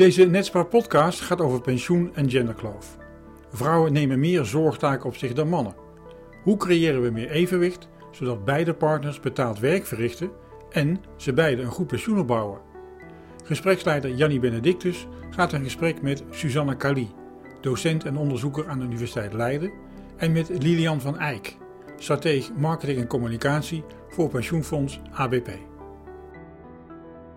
Deze Netspar podcast gaat over pensioen en genderkloof. Vrouwen nemen meer zorgtaken op zich dan mannen. Hoe creëren we meer evenwicht, zodat beide partners betaald werk verrichten en ze beide een goed pensioen opbouwen? Gespreksleider Jannie Benedictus gaat in gesprek met Susanne Kali, docent en onderzoeker aan de Universiteit Leiden, en met Lilian van Eyck, strateeg marketing en communicatie voor pensioenfonds ABP.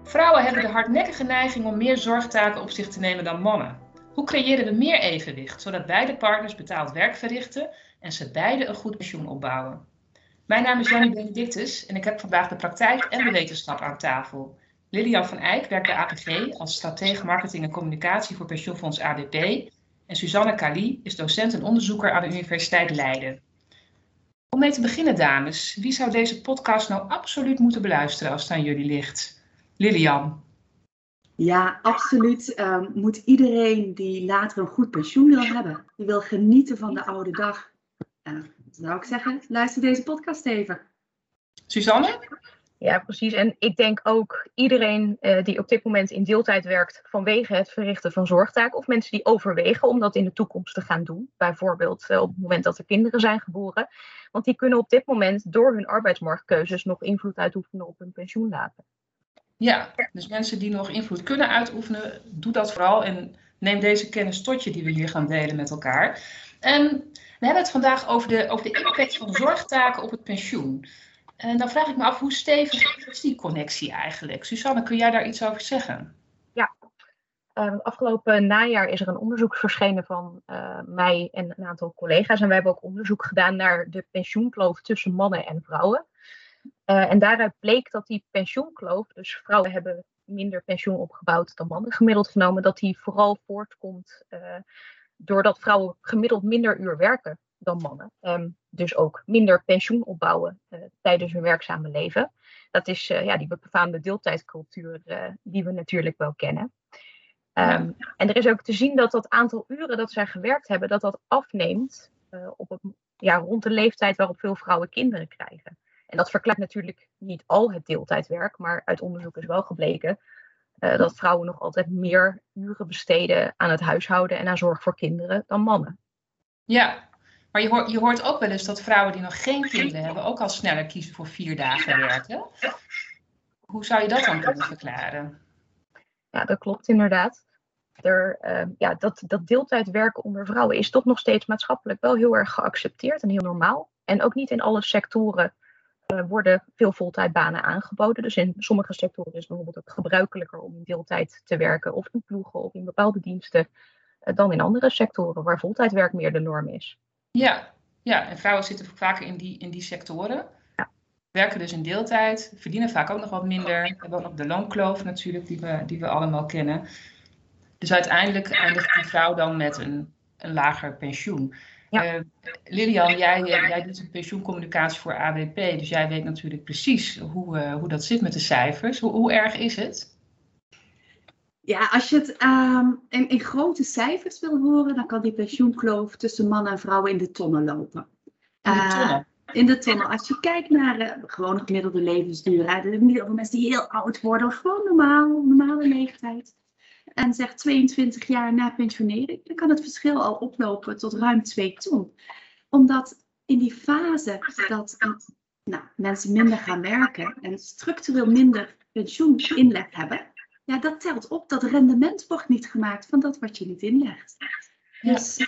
Vrouwen hebben de hardnekkige neiging om meer zorgtaken op zich te nemen dan mannen. Hoe creëren we meer evenwicht, zodat beide partners betaald werk verrichten en ze beide een goed pensioen opbouwen? Mijn naam is Jannie Benedictus en ik heb vandaag de praktijk en de wetenschap aan tafel. Lilian van Eyck werkt bij APG als stratege marketing en communicatie voor pensioenfonds ABP. En Suzanne Kali is docent en onderzoeker aan de Universiteit Leiden. Om mee te beginnen, dames, wie zou deze podcast nou absoluut moeten beluisteren als het aan jullie ligt? Lilian. Ja, absoluut. Um, moet iedereen die later een goed pensioen wil hebben, die wil genieten van de oude dag, uh, zou ik zeggen, luister deze podcast even. Suzanne? Ja, precies. En ik denk ook iedereen uh, die op dit moment in deeltijd werkt vanwege het verrichten van zorgtaken, of mensen die overwegen om dat in de toekomst te gaan doen, bijvoorbeeld uh, op het moment dat er kinderen zijn geboren, want die kunnen op dit moment door hun arbeidsmarktkeuzes nog invloed uitoefenen op hun pensioen later. Ja, dus mensen die nog invloed kunnen uitoefenen, doe dat vooral en neem deze kennis tot je die we hier gaan delen met elkaar. En we hebben het vandaag over de, over de impact van zorgtaken op het pensioen. En dan vraag ik me af, hoe stevig is die connectie eigenlijk? Susanne, kun jij daar iets over zeggen? Ja, uh, afgelopen najaar is er een onderzoek verschenen van uh, mij en een aantal collega's. En wij hebben ook onderzoek gedaan naar de pensioenkloof tussen mannen en vrouwen. Uh, en daaruit bleek dat die pensioenkloof, dus vrouwen hebben minder pensioen opgebouwd dan mannen gemiddeld genomen, dat die vooral voortkomt uh, doordat vrouwen gemiddeld minder uur werken dan mannen. Um, dus ook minder pensioen opbouwen uh, tijdens hun werkzame leven. Dat is ja, die befaamde deeltijdcultuur die we natuurlijk wel kennen. Um, ja. En er is ook te zien dat dat aantal uren dat zij gewerkt hebben, dat dat afneemt op het, ja, rond de leeftijd waarop veel vrouwen kinderen krijgen. En dat verklaart natuurlijk niet al het deeltijdwerk, maar uit onderzoek is wel gebleken uh, dat vrouwen nog altijd meer uren besteden aan het huishouden en aan zorg voor kinderen dan mannen. Ja, maar je hoort, je hoort ook wel eens dat vrouwen die nog geen kinderen hebben ook al sneller kiezen voor vier dagen werken. Hoe zou je dat dan kunnen verklaren? Ja, dat klopt inderdaad. Er, uh, ja, dat, dat deeltijdwerken onder vrouwen is toch nog steeds maatschappelijk wel heel erg geaccepteerd en heel normaal. En ook niet in alle sectoren worden veel voltijdbanen aangeboden. Dus in sommige sectoren is het bijvoorbeeld ook gebruikelijker om in deeltijd te werken of in ploegen of in bepaalde diensten uh, dan in andere sectoren waar voltijdwerk meer de norm is. Ja, ja. en vrouwen zitten vaker in die, in die sectoren. Ja. Werken dus in deeltijd, verdienen vaak ook nog wat minder. We hebben ook nog de loonkloof natuurlijk, die we, die we allemaal kennen. Dus uiteindelijk eindigt die vrouw dan met een, een lager pensioen. Ja. Uh, Lilian, jij, jij doet een pensioencommunicatie voor ABP, dus jij weet natuurlijk precies hoe, uh, hoe dat zit met de cijfers. Hoe, hoe, erg is het? Ja, als je het um, in, in, grote cijfers wil horen, dan kan die pensioenkloof tussen mannen en vrouwen in de tonnen lopen. In de tonnen? Uh, in de tonnen. Als je kijkt naar uh, gewoon gemiddelde levensduur, er niet over mensen die heel oud worden, of gewoon normaal, normale leeftijd en zegt 22 jaar na pensionering, dan kan het verschil al oplopen tot ruim 2 ton. Omdat in die fase dat nou, mensen minder gaan werken en structureel minder pensioeninleg hebben, ja, dat telt op. Dat rendement wordt niet gemaakt van dat wat je niet inlegt. Dus uh,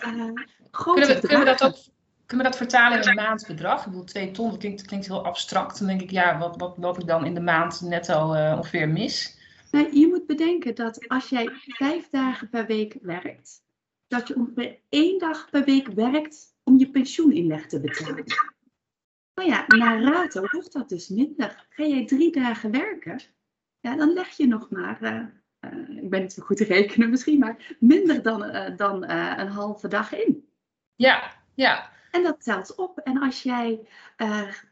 grote kunnen, we, kunnen we dat ook kunnen we dat vertalen in een maandbedrag? Ik bedoel, 2 ton, dat klinkt, klinkt heel abstract. Dan denk ik, ja, wat, wat loop ik dan in de maand netto uh, ongeveer mis? Nou, je moet bedenken dat als jij vijf dagen per week werkt, dat je ongeveer één dag per week werkt om je pensioeninleg te betalen. Nou ja, naar rato wordt dat dus minder. Ga jij drie dagen werken, ja, dan leg je nog maar, uh, uh, ik ben niet zo goed te rekenen misschien, maar minder dan, uh, dan een halve dag in. Ja, ja. En dat telt op. En als jij,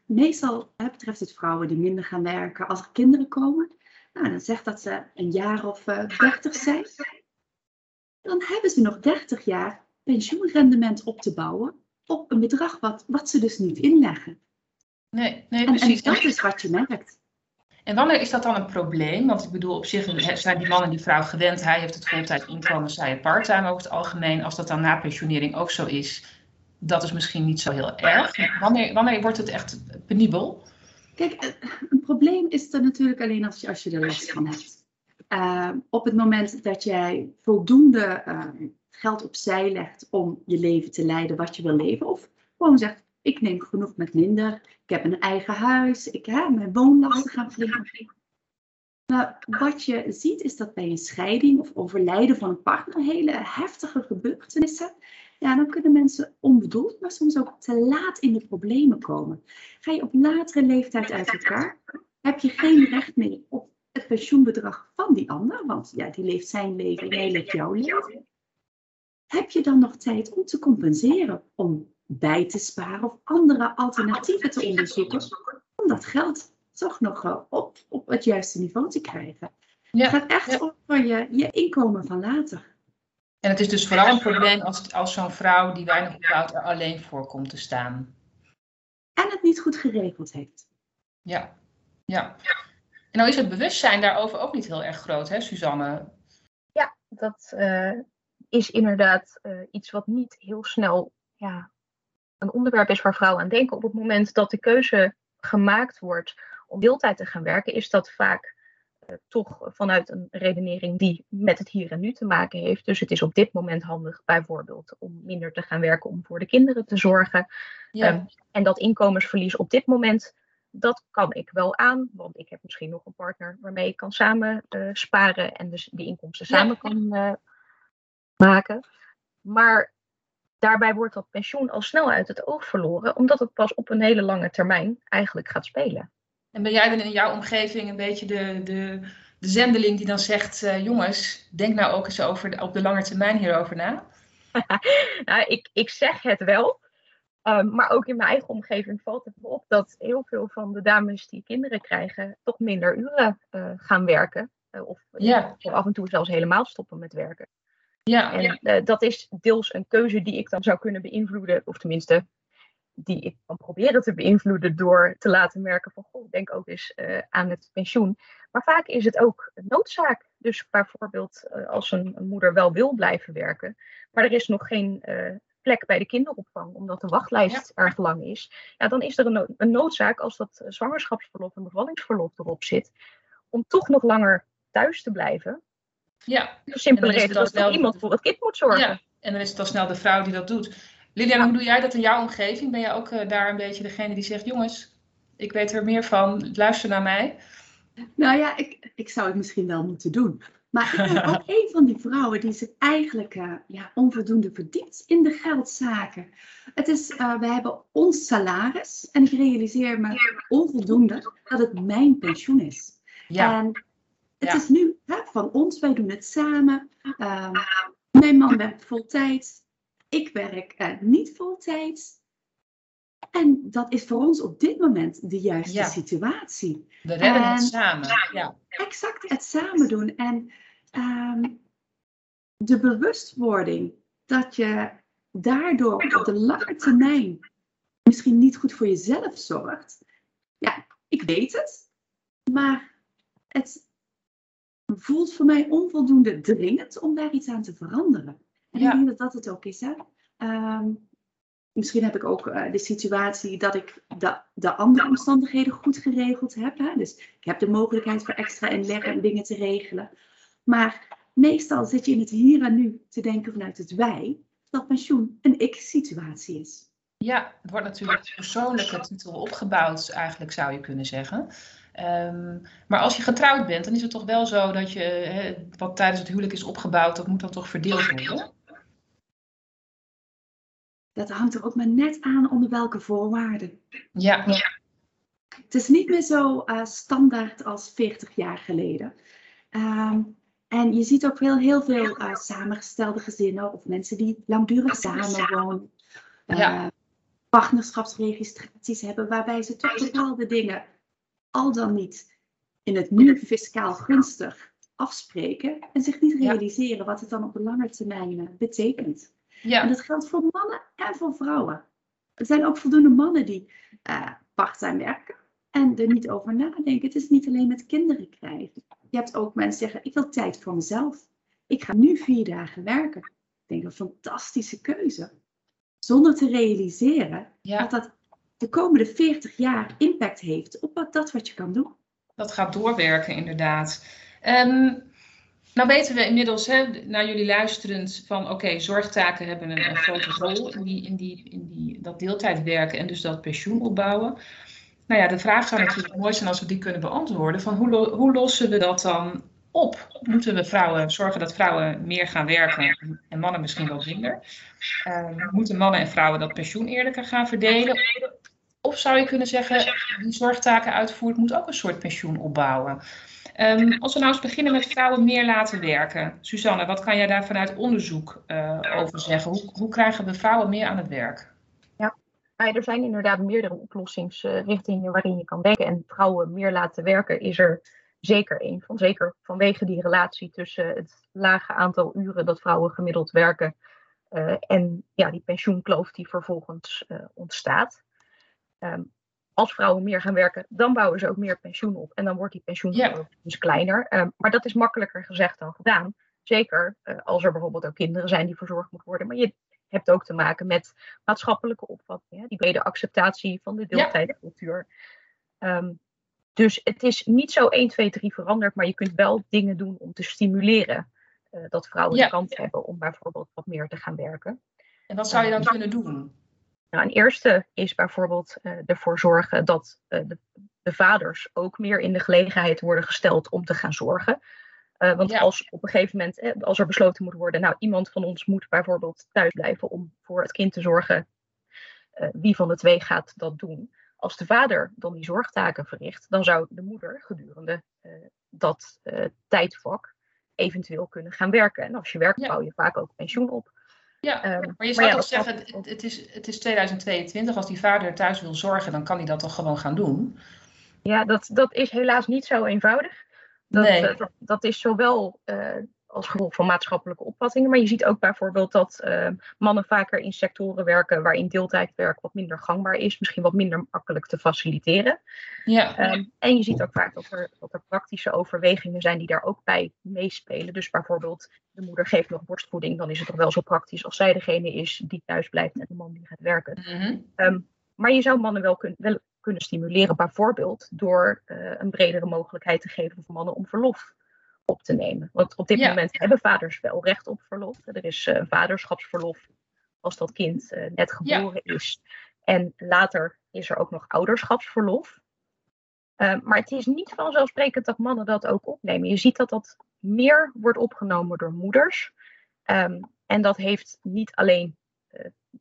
meestal betreft het vrouwen die minder gaan werken als er kinderen komen, nou, dan zegt dat ze een jaar of uh, 30 zijn. Dan hebben ze nog 30 jaar pensioenrendement op te bouwen op een bedrag wat, wat ze dus niet inleggen. Nee, nee precies. En dat is wat je merkt. En wanneer is dat dan een probleem? Want ik bedoel, op zich zijn die man en die vrouw gewend. Hij heeft het fulltime inkomen, zij het parttime over het algemeen. Als dat dan na pensionering ook zo is, dat is misschien niet zo heel erg. Wanneer, wanneer wordt het echt penibel? Kijk, eh, een probleem is er natuurlijk alleen als je, als je er last van hebt. Uh, op het moment dat jij voldoende uh, geld opzij legt om je leven te leiden wat je wil leven, of gewoon zegt, ik neem genoeg met minder, ik heb een eigen huis, ik, hè, mijn woonlasten gaan flink. Nou, wat je ziet is dat bij een scheiding of overlijden van een partner hele heftige gebeurtenissen ja, dan kunnen mensen onbedoeld, maar soms ook te laat in de problemen komen. Ga je op latere leeftijd uit elkaar, heb je geen recht meer op het pensioenbedrag van die ander, want ja, die leeft zijn leven en jij leeft jouw leven. Heb je dan nog tijd om te compenseren, om bij te sparen of andere alternatieven te onderzoeken, om dat geld toch nog eh, op, op het juiste niveau te krijgen? Het gaat echt over je, je inkomen van later. En het is dus vooral een probleem als, als zo'n vrouw die weinig opbouwt er alleen voor komt te staan. En het niet goed geregeld heeft. Ja, ja. En nou is het bewustzijn daarover ook niet heel erg groot, hè, Suzanne? Ja, dat uh, is inderdaad uh, iets wat niet heel snel ja, een onderwerp is waar vrouwen aan denken. Op het moment dat de keuze gemaakt wordt om deeltijd te gaan werken, is dat vaak eh, toch vanuit een redenering die met het hier en nu te maken heeft. Dus het is op dit moment handig bijvoorbeeld om minder te gaan werken om voor de kinderen te zorgen. Ja. Um, en dat inkomensverlies op dit moment, dat kan ik wel aan, want ik heb misschien nog een partner waarmee ik kan samen uh, sparen en dus die inkomsten samen kan uh, maken. Maar daarbij wordt dat pensioen al snel uit het oog verloren, omdat het pas op een hele lange termijn eigenlijk gaat spelen. En ben jij dan in jouw omgeving een beetje de, de, de zendeling die dan zegt: uh, jongens, denk nou ook eens over de, op de lange termijn hierover na? nou, ik, ik zeg het wel. Um, maar ook in mijn eigen omgeving valt het me op dat heel veel van de dames die kinderen krijgen, toch minder uren uh, gaan werken. Uh, of ja. af en toe zelfs helemaal stoppen met werken. Ja, en ja. dat is deels een keuze die ik dan zou kunnen beïnvloeden, of tenminste die ik kan proberen te beïnvloeden door te laten merken van, goh, denk ook eens uh, aan het pensioen. Maar vaak is het ook een noodzaak. Dus bijvoorbeeld uh, als een, moeder wel wil blijven werken, maar er is nog geen uh, plek bij de kinderopvang, omdat de wachtlijst ja. erg lang is, ja, dan is er een, een noodzaak als dat zwangerschapsverlof en bevallingsverlof erop zit, om toch nog langer thuis te blijven. Ja. De simpele reden dat er iemand voor het kind moet zorgen. Ja. En dan is het al snel de vrouw die dat doet. Lilian, hoe doe jij dat in jouw omgeving? Ben jij ook uh, daar een beetje degene die zegt: jongens, ik weet er meer van, luister naar mij? Nou ja, ik, ik zou het misschien wel moeten doen. Maar ik ben ook een van die vrouwen die zich eigenlijk uh, ja, onvoldoende verdiept in de geldzaken. Het is, uh, we hebben ons salaris en ik realiseer me onvoldoende dat het mijn pensioen is. Ja. En het ja. is nu hè, van ons, wij doen het samen. Uh, mijn man werkt vol tijd. Ik werk uh, niet voltijds. En dat is voor ons op dit moment de juiste ja. situatie. We redden en, het samen. Ja. Exact, het samen doen. En um, de bewustwording dat je daardoor op de lange termijn misschien niet goed voor jezelf zorgt. Ja, ik weet het. Maar het voelt voor mij onvoldoende dringend om daar iets aan te veranderen. En ja. ik denk dat dat het ook is. Hè? Um, misschien heb ik ook uh, de situatie dat ik de, de, andere omstandigheden goed geregeld heb. Hè? Dus ik heb de mogelijkheid voor extra inleg en dingen te regelen. Maar meestal zit je in het hier en nu te denken vanuit het wij, dat pensioen een ik-situatie is. Ja, het wordt natuurlijk persoonlijke titel opgebouwd, eigenlijk zou je kunnen zeggen. Um, maar als je getrouwd bent, dan is het toch wel zo dat je, wat tijdens het huwelijk is opgebouwd, dat moet dan toch verdeeld worden? Dat hangt er ook maar net aan onder welke voorwaarden. Ja. ja. Het is niet meer zo uh, standaard als 40 jaar geleden. Um, en je ziet ook wel heel veel uh, samengestelde gezinnen of mensen die langdurig samenwonen. Uh, ja. Partnerschapsregistraties hebben waarbij ze toch bepaalde dingen al dan niet in het nu fiscaal gunstig afspreken en zich niet realiseren ja. wat het dan op de lange termijn betekent. Ja. En dat geldt voor mannen en voor vrouwen. Er zijn ook voldoende mannen die uh, part-time werken en er niet over nadenken. Het is niet alleen met kinderen krijgen. Je hebt ook mensen die zeggen, ik wil tijd voor mezelf. Ik ga nu vier dagen werken. Ik denk, een fantastische keuze. Zonder te realiseren dat dat de komende 40 jaar impact heeft op wat, dat wat je kan doen. Dat gaat doorwerken, inderdaad. Um, nou weten we inmiddels, hè, naar jullie luisterend, van oké, zorgtaken hebben een, een, grote rol in, die, in, die, in die, dat deeltijdwerken en dus dat pensioen opbouwen. Nou ja, de vraag zou natuurlijk mooi zijn als we die kunnen beantwoorden. Van hoe, hoe lossen we dat dan op? Moeten we vrouwen zorgen dat vrouwen meer gaan werken en mannen misschien wat minder? Uh, moeten mannen en vrouwen dat pensioen eerlijker gaan verdelen? Of zou je kunnen zeggen, die zorgtaken uitvoert, moet ook een soort pensioen opbouwen? Um, als we nou eens beginnen met vrouwen meer laten werken. Suzanne, wat kan jij daar vanuit onderzoek uh, over zeggen? Hoe, hoe, krijgen we vrouwen meer aan het werk? Ja, er zijn inderdaad meerdere oplossingsrichtingen waarin je kan denken. En vrouwen meer laten werken is er zeker één van. Zeker vanwege die relatie tussen het lage aantal uren dat vrouwen gemiddeld werken uh, en ja, die pensioenkloof die vervolgens uh, ontstaat. Um, als vrouwen meer gaan werken, dan bouwen ze ook meer pensioen op. En dan wordt die pensioenkloof dus kleiner. Um, maar dat is makkelijker gezegd dan gedaan. Zeker uh, als er bijvoorbeeld ook kinderen zijn die verzorgd moeten worden. Maar je hebt ook te maken met maatschappelijke opvattingen. Die brede acceptatie van de deeltijdcultuur. Ja. Um, dus het is niet zo 1, 2, 3 veranderd, maar je kunt wel dingen doen om te stimuleren uh, dat vrouwen ja. de kans hebben om bijvoorbeeld wat meer te gaan werken. En wat zou je dan uh, kunnen doen? Nou, een eerste is bijvoorbeeld uh, ervoor zorgen dat de, de, vaders ook meer in de gelegenheid worden gesteld om te gaan zorgen. want ja. als op een gegeven moment, als er besloten moet worden, nou iemand van ons moet bijvoorbeeld thuis blijven om voor het kind te zorgen, wie van de twee gaat dat doen? als de vader dan die zorgtaken verricht, dan zou de moeder gedurende dat tijdvak eventueel kunnen gaan werken. En als je werkt, ja. bouw je vaak ook pensioen op. Ja, um, maar je zou maar ja, toch zeggen, het, het, is, het is 2022, als die vader thuis wil zorgen, dan kan hij dat toch gewoon gaan doen? Ja, dat, dat is helaas niet zo eenvoudig. Dat, nee. uh, dat, dat, is zowel als gevolg van maatschappelijke opvattingen. Maar je ziet ook bijvoorbeeld dat uh, mannen vaker in sectoren werken waarin deeltijdwerk wat minder gangbaar is, misschien wat minder makkelijk te faciliteren. Ja. Um, en je ziet ook vaak dat er, dat er praktische overwegingen zijn die daar ook bij meespelen. Dus bijvoorbeeld de moeder geeft nog borstvoeding, dan is het toch wel zo praktisch als zij degene is die thuis blijft en de man die gaat werken. Mm -hmm. um, maar je zou mannen wel, kun, wel kunnen stimuleren, bijvoorbeeld door uh, een bredere mogelijkheid te geven voor mannen om verlof op te nemen. Want op dit ja. moment hebben vaders wel recht op verlof. Er is uh, vaderschapsverlof als dat kind uh, net geboren ja. is. En later is er ook nog ouderschapsverlof. Uh, maar het is niet vanzelfsprekend dat mannen dat ook opnemen. Je ziet dat dat meer wordt opgenomen door moeders. Um, en dat heeft niet alleen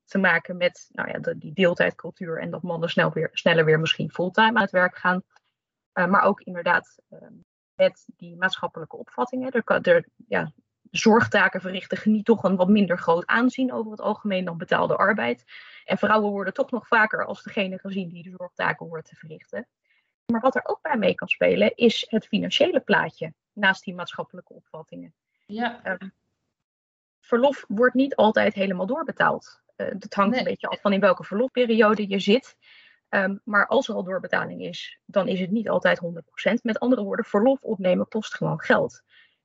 te maken met nou ja, de, die deeltijdcultuur en dat mannen snel weer, sneller weer misschien fulltime aan het werk gaan. Uh, maar ook inderdaad um, met die maatschappelijke opvattingen. Er, er, ja, zorgtaken verrichten geniet toch een wat minder groot aanzien over het algemeen dan betaalde arbeid. En vrouwen worden toch nog vaker als degene gezien die de zorgtaken hoort te verrichten. Maar wat er ook bij mee kan spelen is het financiële plaatje naast die maatschappelijke opvattingen. Ja. Um, verlof wordt niet altijd helemaal doorbetaald. Uh, dat hangt nee. een beetje af van in welke verlofperiode je zit. Um, maar als er al doorbetaling is, dan is het niet altijd 100%. Met andere woorden, verlof opnemen kost gewoon geld.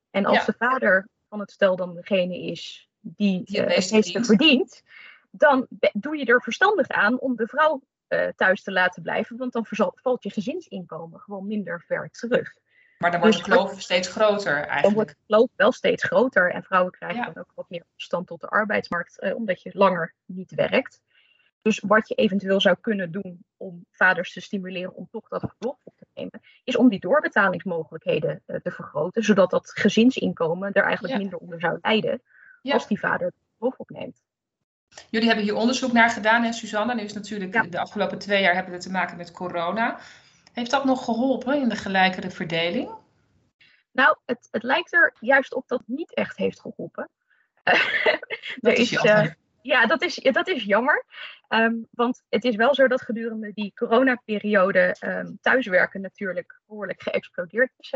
En als ja. de vader van het stel dan degene is die, die het meeste verdient, dan doe je er verstandig aan om de vrouw uh, thuis te laten blijven, want dan valt je gezinsinkomen gewoon minder ver terug. Maar dan wordt dus de kloof wordt, steeds groter eigenlijk. Dan wordt de kloof wel steeds groter en vrouwen krijgen ja. dan ook wat meer afstand tot de arbeidsmarkt, uh, omdat je langer niet werkt. Dus wat je eventueel zou kunnen doen om vaders te stimuleren om toch dat verlof op te nemen, is om die doorbetalingsmogelijkheden uh, te vergroten, zodat dat gezinsinkomen er eigenlijk ja. minder onder zou lijden ja. als die vader het verlof opneemt. Jullie hebben hier onderzoek naar gedaan, hè, Suzanne? Nu is natuurlijk ja. de afgelopen twee jaar hebben we te maken met corona. Heeft dat nog geholpen in de gelijkere verdeling? Nou, het, het lijkt er juist op dat het niet echt heeft geholpen. dat is, is uh, ja, dat is, dat is jammer. Um, want het is wel zo dat gedurende die coronaperiode um, thuiswerken natuurlijk behoorlijk geëxplodeerd is.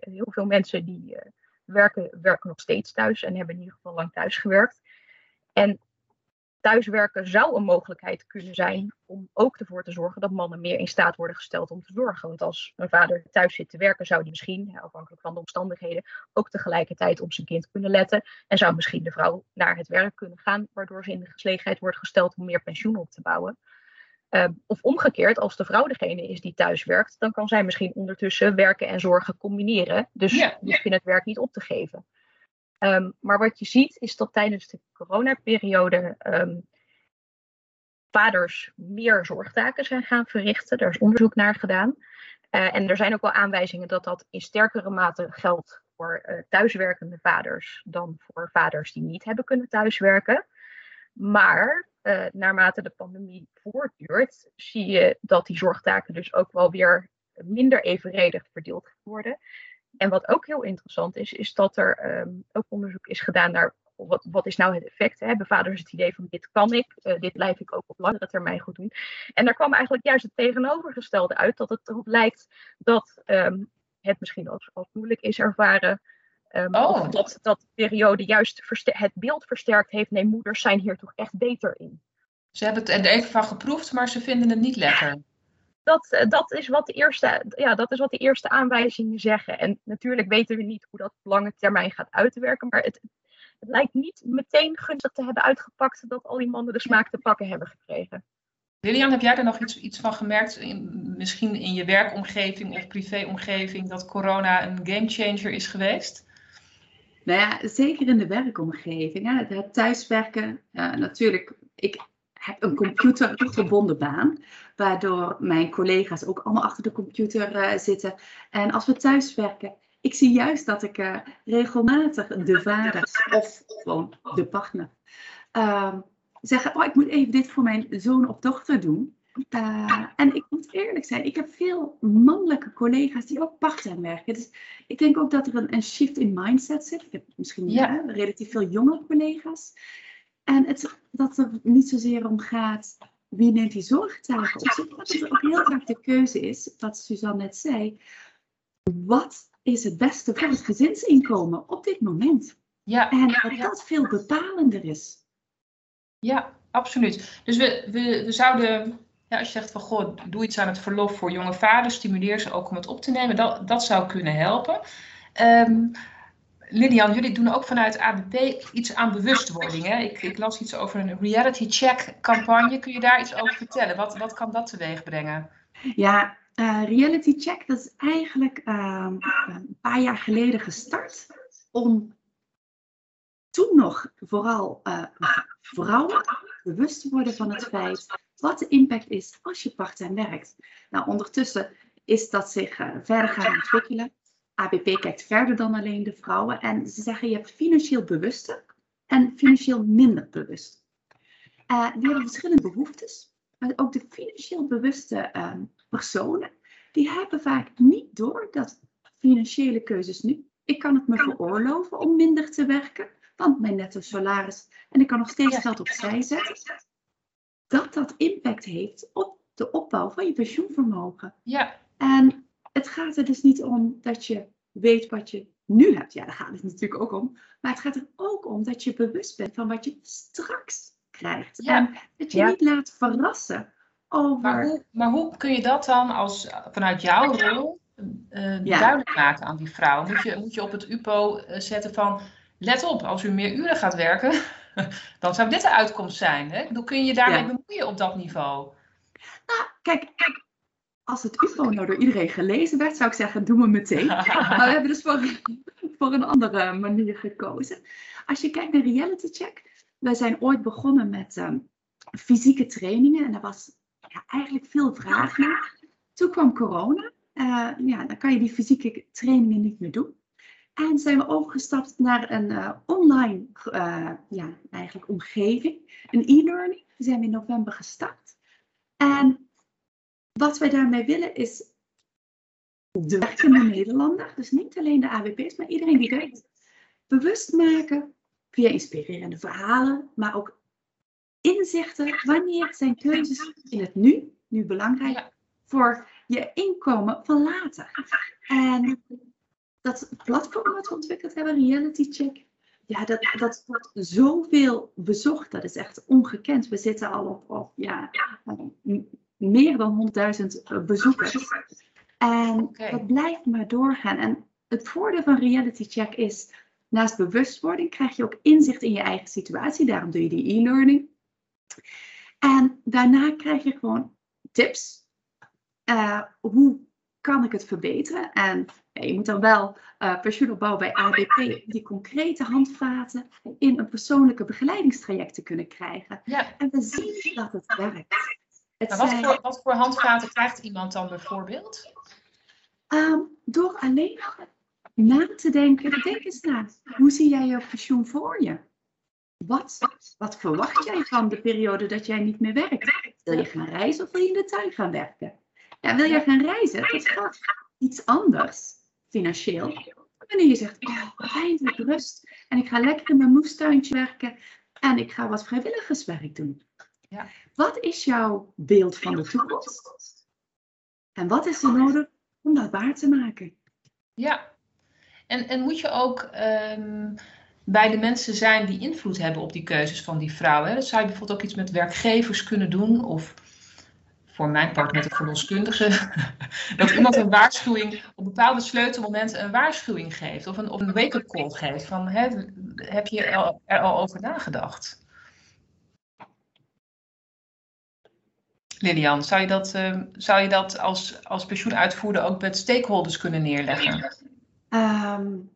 Heel veel mensen die uh, werken, werken nog steeds thuis en hebben in ieder geval lang thuis gewerkt. En thuiswerken zou een mogelijkheid kunnen zijn om ook ervoor te zorgen dat mannen meer in staat worden gesteld om te zorgen. Want als een vader thuis zit te werken, zou die misschien, afhankelijk van de omstandigheden, ook tegelijkertijd op zijn kind kunnen letten. En zou misschien de vrouw naar het werk kunnen gaan, waardoor ze in de gelegenheid wordt gesteld om meer pensioen op te bouwen. Ehm, of omgekeerd, als de vrouw degene is die thuis werkt, dan kan zij misschien ondertussen werken en zorgen combineren. Dus ja, hoef je het werk niet op te geven. Ehm, maar wat je ziet is dat tijdens de coronaperiode um, vaders meer zorgtaken zijn gaan verrichten. Daar is onderzoek naar gedaan. Uh, en er zijn ook wel aanwijzingen dat dat in sterkere mate geldt voor uh, thuiswerkende vaders dan voor vaders die niet hebben kunnen thuiswerken. Maar uh, naarmate de pandemie voortduurt, zie je dat die zorgtaken dus ook wel weer minder evenredig verdeeld worden. En wat ook heel interessant is, is dat er um, ook onderzoek is gedaan naar wat, wat is nou het effect? Hè? Hebben vaders het idee van dit kan ik, uh, dit blijf ik ook op langere termijn goed doen. En daar kwam eigenlijk juist het tegenovergestelde uit, dat het erop lijkt dat um, het misschien als, als moeilijk is ervaren. Um, oh. Of dat, dat de periode juist het beeld versterkt heeft. Nee, moeders zijn hier toch echt beter in. Ze hebben het er even van geproefd, maar ze vinden het niet lekker dat, eh, dat, is wat de eerste, ja, dat is wat de eerste aanwijzingen zeggen. En natuurlijk weten we niet hoe dat op lange termijn gaat uitwerken. Maar het, het lijkt niet meteen gunstig te hebben uitgepakt dat al die mannen de smaak te pakken hebben gekregen. Lilian, heb jij er nog iets, iets van gemerkt, in, misschien in je werkomgeving of privéomgeving, dat corona een gamechanger is geweest? Nou ja, zeker in de werkomgeving. Hè. Het thuiswerken, uh, natuurlijk, ik een computergebonden baan, waardoor mijn collega's ook allemaal achter de computer uh, zitten. En als we thuiswerken, ik zie juist dat ik uh, regelmatig de vaders of gewoon de partner uh, zeggen: Oh, ik moet even dit voor mijn zoon of dochter doen. Uh, en ik moet eerlijk zijn, ik heb veel mannelijke collega's die ook part-time werken. Dus ik denk ook dat er een, een shift in mindset zit. Ik heb misschien ja. relatief veel jonge collega's. En het, dat er niet zozeer om gaat wie neemt die zorgtaken op zich, dat het ook heel vaak de keuze is, wat Suzanne net zei. Wat is het beste voor het gezinsinkomen op dit moment? Ja, en dat dat veel bepalender is. Ja, absoluut. Dus we, we, we zouden, ja, als je zegt van goh, doe iets aan het verlof voor jonge vaders, stimuleer ze ook om het op te nemen, dat, dat zou kunnen helpen. Um, Lilian, jullie doen ook vanuit ABP iets aan bewustwording. Hè? Ik, ik, las iets over een reality check campagne. Kun je daar iets over vertellen? Wat, wat kan dat teweeg brengen? Ja, uh, reality check, dat is eigenlijk uh, een paar jaar geleden gestart om toen nog vooral uh, vrouwen bewust te worden van het feit wat de impact is als je part-time werkt. Nou, ondertussen is dat zich uh, verder gaan ontwikkelen. ABP kijkt verder dan alleen de vrouwen en ze zeggen je hebt financieel bewuste en financieel minder bewust. Uh, die hebben verschillende behoeftes. Maar ook de financieel bewuste uh, personen, die hebben vaak niet door dat financiële keuzes nu. Ik kan het me veroorloven om minder te werken, want mijn netto salaris en ik kan nog steeds geld opzij zetten. Dat dat impact heeft op de opbouw van je pensioenvermogen. Ja. En het gaat er dus niet om dat je weet wat je nu hebt. Ja, daar gaat het natuurlijk ook om. Maar het gaat er ook om dat je bewust bent van wat je straks krijgt. Ja. En dat je niet laat verrassen over. Maar hoe, maar hoe, kun je dat dan als, vanuit jouw rol uh, duidelijk maken aan die vrouw? Moet je, moet je op het UPO eh, zetten van. Let op, als u meer uren gaat werken, dan zou dit de uitkomst zijn. Hè? Hoe kun je daarmee bemoeien op dat niveau? Nou, kijk, kijk als het UFO nou door iedereen gelezen werd, zou ik zeggen, doe me meteen. maar we hebben dus voor, voor een andere manier gekozen. Als je kijkt naar reality check, wij zijn ooit begonnen met um, fysieke trainingen en daar was ja, eigenlijk veel vraag naar. Toen kwam corona, uh, ja, dan kan je die fysieke trainingen niet meer doen. En zijn we overgestapt naar een uh, online uh, ja, eigenlijk omgeving, een e-learning. Die zijn we in november gestart. En wat wij daarmee willen is de werkende Nederlander, dus niet alleen de AWP's, maar iedereen die werkt, bewust maken via inspirerende verhalen, maar ook inzichten wanneer zijn keuzes in het nu, nu belangrijk, voor je inkomen van later. En dat platform wat we ontwikkeld hebben, Reality Check, ja, dat, dat wordt zoveel bezocht. Dat is echt ongekend. We zitten al op, op ja, meer dan 100.000 bezoekers. En okay. dat blijft maar doorgaan. En het voordeel van reality check is, naast bewustwording krijg je ook inzicht in je eigen situatie. Daarom doe je die e-learning. En daarna krijg je gewoon tips. Uh, hoe kan ik het verbeteren? En je moet dan wel uh, pensioenopbouw bij ADP die concrete handvaten in een persoonlijke begeleidingstraject te kunnen krijgen. Ja. En we zien dat het werkt. Het wat, voor, wat, voor, handvaten krijgt iemand dan bijvoorbeeld? Um, door alleen na te denken, denk eens na, hoe zie jij je pensioen voor je? Wat, wat verwacht jij van de periode dat jij niet meer werkt? Wil je gaan reizen of wil je in de tuin gaan werken? Ja, wil je gaan reizen? Dat gaat iets anders, financieel. Wanneer je zegt, oh, eindelijk rust. En ik ga lekker in mijn moestuintje werken. En ik ga wat vrijwilligerswerk doen. Ja. Wat is jouw beeld van de toekomst? En wat is er nodig om dat waar te maken? Ja, en, en moet je ook um, bij de mensen zijn die invloed hebben op die keuzes van die vrouwen. Dat zou je bijvoorbeeld ook iets met werkgevers kunnen doen. Of voor mijn part met een verloskundige. dat iemand een waarschuwing, op bepaalde sleutelmomenten een waarschuwing geeft. Of een, of een wake-up call geeft. Van, hè, heb je er al over nagedacht? Lilian, zou je dat, uh, zou je dat als, als pensioenuitvoerder ook met stakeholders kunnen neerleggen? Um,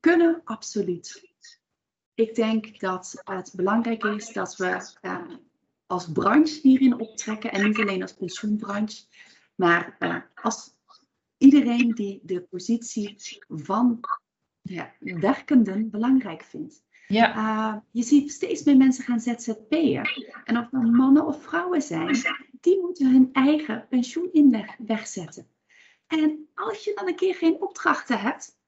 kunnen, absoluut. Ik denk dat het belangrijk is dat we uh, als branche hierin optrekken. En niet alleen als pensioenbranche, maar uh, als iedereen die de positie van werkenden belangrijk vindt. Ja. Uh, je ziet steeds meer mensen gaan ZZP'en. En of het mannen of vrouwen zijn, die moeten hun eigen pensioeninleg wegzetten. En als je dan een keer geen opdrachten hebt,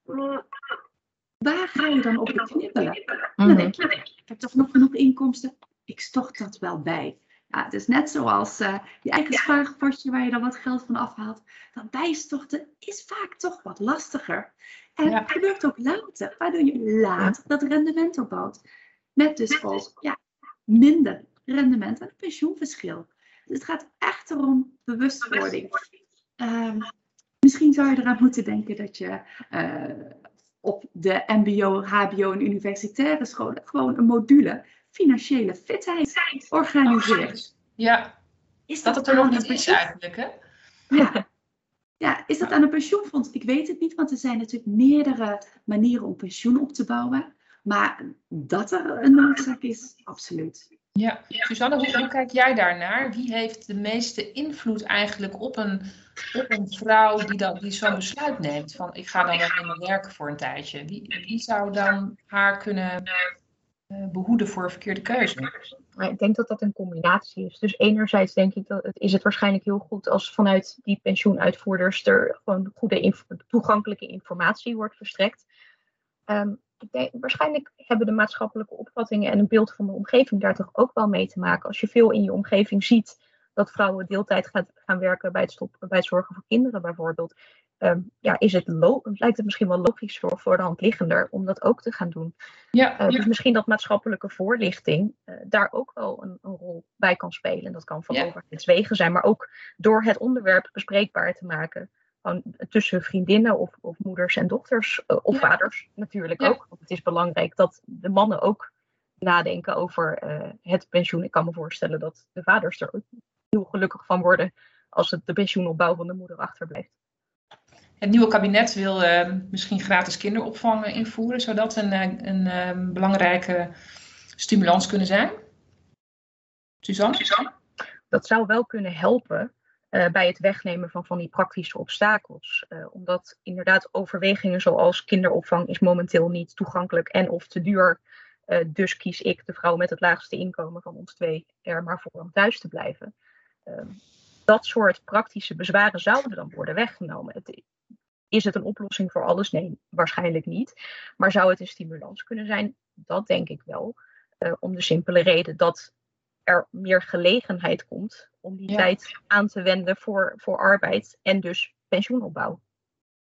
waar ga je dan op knippelen? Dan mhm. denk je, ik heb toch nog genoeg inkomsten, ik stort dat wel bij. Ja, het is net zoals uh, je eigen spaarpotje waar je dan wat geld van afhaalt. Dat bijstorten is vaak toch wat lastiger. En het gebeurt ook later, waardoor je later dat rendement opbouwt. Met dus ook ja, minder rendement en een pensioenverschil. Dus het gaat echt erom bewustwording. Um, misschien zou je eraan moeten denken dat je uh, op de MBO, HBO en universitaire scholen gewoon een module financiële fitheid organiseert. Ja, is dat, dat het er nog niet is eigenlijk, hè? Ja. ja, is dat aan een pensioenfonds? Ik weet het niet, want er zijn natuurlijk meerdere manieren om pensioen op te bouwen. Maar dat er een noodzaak is, absoluut. Ja, Susanne, hoe, hoe kijk jij daarnaar? Wie heeft de meeste invloed eigenlijk op een, op een vrouw die, dat, die zo'n besluit neemt? Van ik ga dan wel mijn werken voor een tijdje. Wie, wie zou dan haar kunnen uh, behoeden voor een verkeerde keuze? Ik denk dat dat een combinatie is. Dus enerzijds denk ik dat het, is het waarschijnlijk heel goed als vanuit die pensioenuitvoerders er gewoon goede toegankelijke informatie wordt verstrekt. Um, waarschijnlijk hebben de maatschappelijke opvattingen en een beeld van de omgeving daar toch ook wel mee te maken. Als je veel in je omgeving ziet dat vrouwen deeltijd gaat, gaan werken bij het, bij het zorgen voor kinderen bijvoorbeeld, um, ja, is het lijkt het misschien wel logisch voor, de hand liggender om dat ook te gaan doen. Ja, uh, Dus misschien dat maatschappelijke voorlichting uh, daar ook wel een, een, rol bij kan spelen. Dat kan van ja. overheidswegen zijn, maar ook door het onderwerp bespreekbaar te maken gewoon tussen vriendinnen of, of moeders en dochters, uh, of vaders natuurlijk ook. Want het is belangrijk dat de mannen ook nadenken over het pensioen. Ik kan me voorstellen dat de vaders er ook heel gelukkig van worden als het de pensioenopbouw van de moeder achterblijft. Het nieuwe kabinet wil uh, misschien gratis kinderopvang invoeren. Zou dat een, een, een belangrijke stimulans kunnen zijn? Suzanne? Suzanne? Dat zou wel kunnen helpen. Uh, bij het wegnemen van van die praktische obstakels. Uh, omdat inderdaad overwegingen zoals kinderopvang is momenteel niet toegankelijk en of te duur. Uh, dus kies ik, de vrouw met het laagste inkomen van ons twee, er maar voor om thuis te blijven. Ehm, dat soort praktische bezwaren zouden dan worden weggenomen. Het, is het een oplossing voor alles? Nee, waarschijnlijk niet. Maar zou het een stimulans kunnen zijn? Dat denk ik wel. om de simpele reden dat er meer gelegenheid komt om die tijd aan te wenden voor, voor arbeid en dus pensioenopbouw.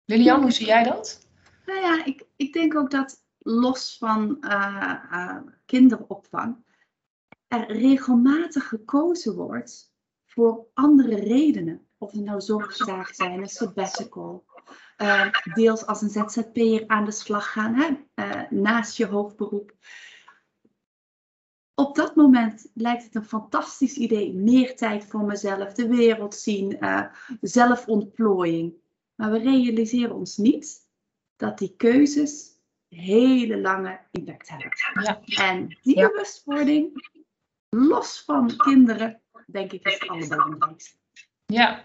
Lilian, hoe zie jij dat? Nou ja, ik, ik denk ook dat los van uh, uh, kinderopvang, er regelmatig gekozen wordt voor andere redenen. Of het nou zorgzaak zijn, een sabbatical, uh, deels als een ZZP'er aan de slag gaan, hè, naast je hoofdberoep. Op dat moment lijkt het een fantastisch idee, meer tijd voor mezelf, de wereld zien, zelfontplooiing. Maar we realiseren ons niet dat die keuzes hele lange impact hebben. Ja. En die ja. bewustwording, los van kinderen, denk ik is het allerbelangrijkste. Ja,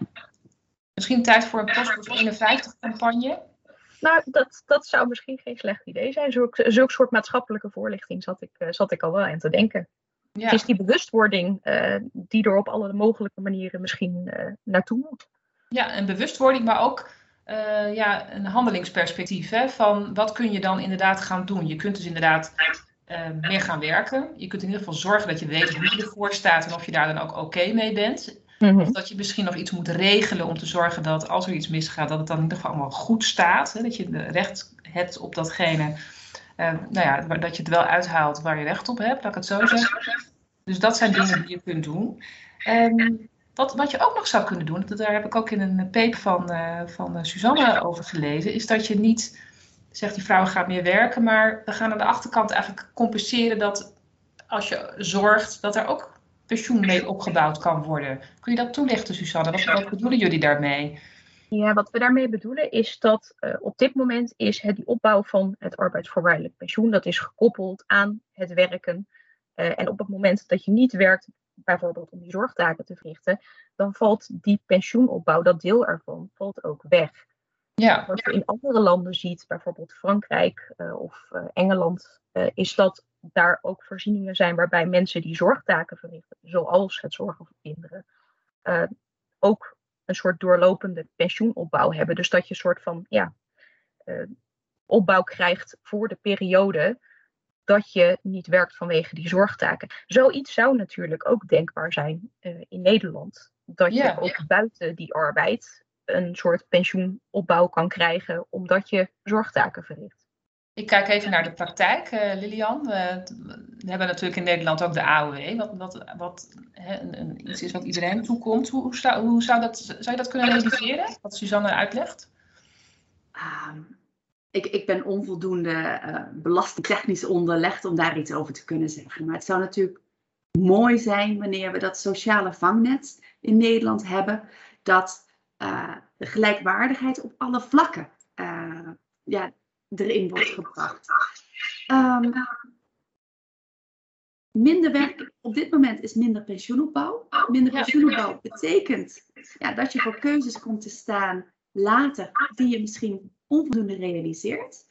misschien tijd voor een post 51 campagne. Nou, dat, dat zou misschien geen slecht idee zijn. Zulk, zulk soort maatschappelijke voorlichting zat ik, uh, zat ik al wel aan te denken. Ja. Het is die bewustwording uh, die er op alle mogelijke manieren misschien uh, naartoe moet. Ja, en bewustwording, maar ook uh, ja, een handelingsperspectief. Hè, van wat kun je dan inderdaad gaan doen? Je kunt dus inderdaad uh, meer gaan werken. Je kunt in ieder geval zorgen dat je weet hoe je ervoor staat en of je daar dan ook oké mee bent. Mm -hmm. Of dat je misschien nog iets moet regelen om te zorgen dat als er iets misgaat, dat het dan in ieder geval allemaal goed staat. Hè, dat je recht hebt op datgene, uh, nou ja, dat je het wel uithaalt waar je recht op hebt, laat ik het zo zeggen. Dus dat zijn dingen die je kunt doen. Um, wat, wat je ook nog zou kunnen doen, daar heb ik ook in een paper van, uh, van Suzanne over gelezen, is dat je niet zegt die vrouw gaat meer werken, maar we gaan aan de achterkant eigenlijk compenseren dat als je zorgt, dat er ook pensioen mee opgebouwd kan worden. Kun je dat toelichten, Suzanne? Wat, bedoelen jullie daarmee? Ja, wat we daarmee bedoelen is dat uh, op dit moment is het die opbouw van het arbeidsvoorwaardelijk pensioen, dat is gekoppeld aan het werken. Uh, en op het moment dat je niet werkt, bijvoorbeeld om die zorgtaken te verrichten, dan valt die pensioenopbouw, dat deel ervan, valt ook weg. Ja. Wat je in andere landen ziet, bijvoorbeeld Frankrijk uh, of uh, Engeland, uh, is dat daar ook voorzieningen zijn waarbij mensen die zorgtaken verrichten, zoals het zorgen voor kinderen, ook een soort doorlopende pensioenopbouw hebben. Dus dat je een soort van ja, opbouw krijgt voor de periode dat je niet werkt vanwege die zorgtaken. Zoiets zou natuurlijk ook denkbaar zijn in Nederland. Dat ja, je ook ja. buiten die arbeid een soort pensioenopbouw kan krijgen omdat je zorgtaken verricht. Ik kijk even naar de praktijk, uh, Lilian. We, we, hebben natuurlijk in Nederland ook de AOW, wat, wat, wat hè, een, een, iets is wat iedereen toekomt. Hoe, hoe, zou, hoe zou, dat, zou je dat kunnen realiseren, wat Suzanne uitlegt? Um, ik, ik ben onvoldoende uh, belastingtechnisch onderlegd om daar iets over te kunnen zeggen. Maar het zou natuurlijk mooi zijn wanneer we dat sociale vangnet in Nederland hebben, dat uh, de gelijkwaardigheid op alle vlakken uh, ja, erin wordt gebracht. Um, minder werk op dit moment is minder pensioenopbouw. Minder pensioenopbouw betekent ja, dat je voor keuzes komt te staan later die je misschien onvoldoende realiseert.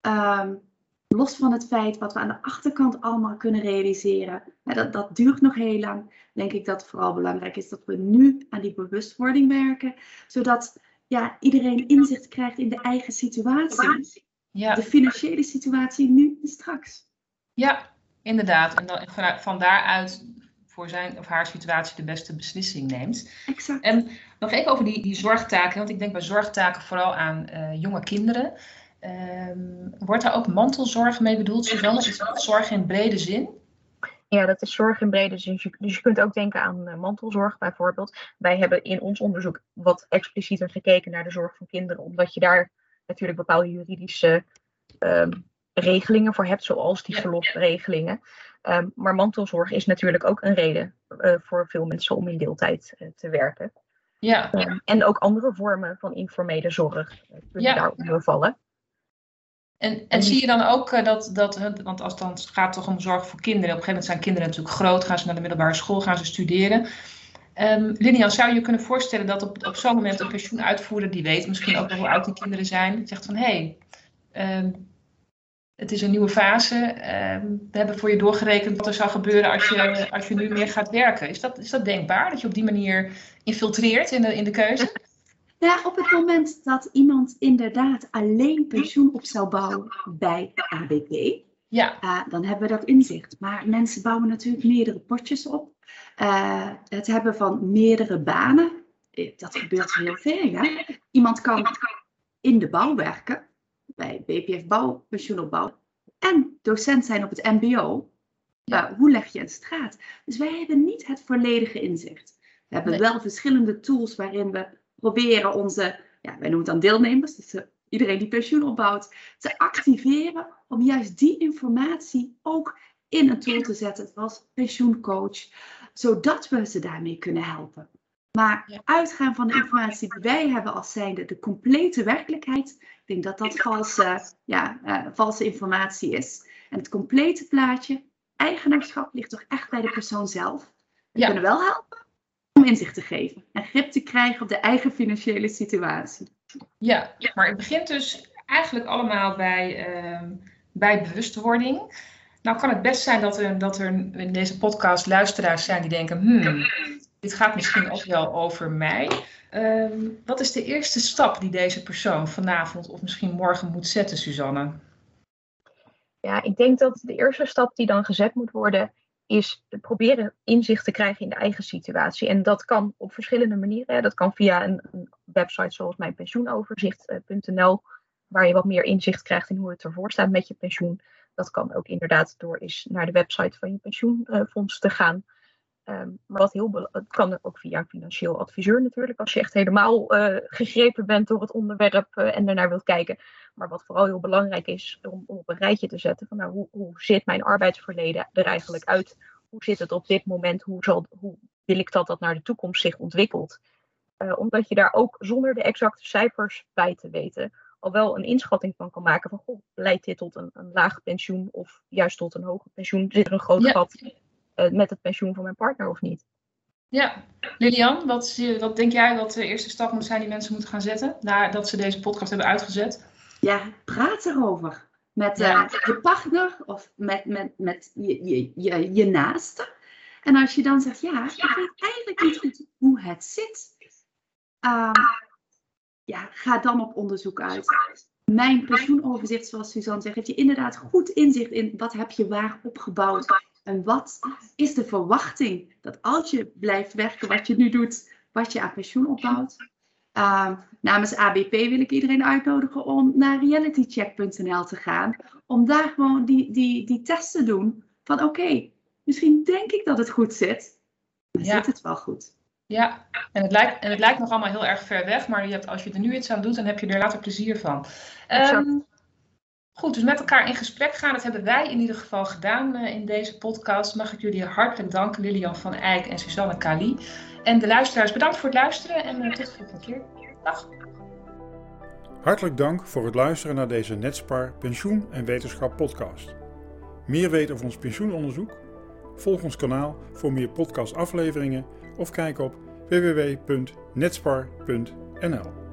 Um, los van het feit wat we aan de achterkant allemaal kunnen realiseren, dat, dat duurt nog heel lang, denk ik dat het vooral belangrijk is dat we nu aan die bewustwording werken, zodat ja, iedereen inzicht krijgt in de eigen situatie. Ja. De financiële situatie nu en straks. Ja, inderdaad. En dan, van, van daaruit voor zijn of haar situatie de beste beslissing neemt. Exact. En nog even over die, die zorgtaken, want ik denk bij zorgtaken vooral aan uh, jonge kinderen. Um, wordt daar ook mantelzorg mee bedoeld, Suzanne? Is zorg in brede zin? Ja, dat is zorg in brede zin. Dus je kunt ook denken aan uh, mantelzorg bijvoorbeeld. Wij hebben in ons onderzoek wat explicieter gekeken naar de zorg van kinderen, omdat je daar natuurlijk bepaalde juridische um, regelingen voor hebt, zoals die verlofregelingen. Um, maar mantelzorg is natuurlijk ook een reden uh, voor veel mensen om in deeltijd uh, te werken. Ja. En ook andere vormen van informele zorg kunnen ja. daaronder vallen. En, en zie je dan ook dat, dat, want als het dan gaat toch om zorg voor kinderen, op een gegeven moment zijn kinderen natuurlijk groot, gaan ze naar de middelbare school, gaan ze studeren. Um, Lilian, zou je je kunnen voorstellen dat op, op zo'n moment een pensioenuitvoerder, die weet misschien ook nog hoe oud die kinderen zijn, zegt van hé, hey, het is een nieuwe fase. Uh, we hebben voor je doorgerekend wat er zou gebeuren als je, als je nu meer gaat werken. Is dat, is dat denkbaar, dat je op die manier infiltreert in de, in de keuze? Ja, op het moment dat iemand inderdaad alleen pensioen op zou bouwen bij ABP, ja. Uh, dan hebben we dat inzicht. Maar mensen bouwen natuurlijk meerdere potjes op. Uh, het hebben van meerdere banen, eh, dat gebeurt heel veel. Ja? Iemand kan in de bouw werken, bij BPF Bouw, pensioenopbouw, en docent zijn op het MBO. Ja. hoe leg je een straat? Dus wij hebben niet het volledige inzicht. We hebben wel verschillende tools waarin we proberen onze, ja, wij noemen het dan deelnemers, dus iedereen die pensioen opbouwt, te activeren om juist die informatie ook in een tool te zetten, zoals pensioencoach, zodat we ze daarmee kunnen helpen. Maar uitgaan van de informatie die wij hebben als zijnde de complete werkelijkheid, ik denk dat dat valse, ja, uh, valse informatie is. En het complete plaatje, eigenaarschap, ligt toch echt bij de persoon zelf. We kunnen wel helpen inzicht te geven en grip te krijgen op de eigen financiële situatie. Ja, maar het begint dus eigenlijk allemaal bij, uh, bij bewustwording. Nou kan het best zijn dat er, dat er in deze podcast luisteraars zijn die denken, hmm, dit gaat misschien ook wel over mij. Ehm, wat is de eerste stap die deze persoon vanavond of misschien morgen moet zetten, Suzanne? Ja, ik denk dat de eerste stap die dan gezet moet worden, is proberen inzicht te krijgen in de eigen situatie. En dat kan op verschillende manieren. Dat kan via een, website zoals mijnpensioenoverzicht.nl, waar je wat meer inzicht krijgt in hoe het ervoor staat met je pensioen. Dat kan ook inderdaad door eens naar de website van je pensioenfonds te gaan. Ehm, maar wat heel het kan ook via een financieel adviseur natuurlijk, als je echt helemaal uh, gegrepen bent door het onderwerp uh, en ernaar wilt kijken. Maar wat vooral heel belangrijk is om, om op een rijtje te zetten van nou, hoe, hoe zit mijn arbeidsverleden er eigenlijk uit? Hoe zit het op dit moment? Hoe, zal, hoe wil ik dat dat naar de toekomst zich ontwikkelt? Uh, omdat je daar ook zonder de exacte cijfers bij te weten al wel een inschatting van kan maken van goh, leidt dit tot een, een laag pensioen of juist tot een hoger pensioen? Zit er een groot gat uh, met het pensioen van mijn partner of niet? Ja, Lilian, wat, wat denk jij wat de eerste stap moet zijn die mensen moeten gaan zetten nadat ze deze podcast hebben uitgezet? Ja, praat erover. Met uh, je partner of met, met, met je, je, je, je naaste. En als je dan zegt, ja, ik weet eigenlijk niet goed hoe het zit. Uh, ja, ga dan op onderzoek uit. Mijn pensioenoverzicht, zoals Suzanne zegt, heeft je inderdaad goed inzicht in wat heb je waar opgebouwd. En wat is de verwachting dat als je blijft werken wat je nu doet, wat je aan pensioen opbouwt. Uh, namens ABP wil ik iedereen uitnodigen om naar realitycheck.nl te gaan. Om daar gewoon die, die, die test te doen. Van oké, misschien denk ik dat het goed zit. Maar ja. zit het wel goed? Ja, en het, lijkt, en het lijkt nog allemaal heel erg ver weg, maar je hebt, als je er nu iets aan doet, dan heb je er later plezier van. Um, goed, dus met elkaar in gesprek gaan, dat hebben wij in ieder geval gedaan uh, in deze podcast. Mag ik jullie hartelijk danken, Lilian van Eyck en Suzanne Kali. En de luisteraars, bedankt voor het luisteren en uh, tot de volgende keer. Dag. Hartelijk dank voor het luisteren naar deze Netspar Pensioen en Wetenschap podcast. Meer weten over ons pensioenonderzoek? Volg ons kanaal voor meer podcastafleveringen of kijk op www.netspar.nl.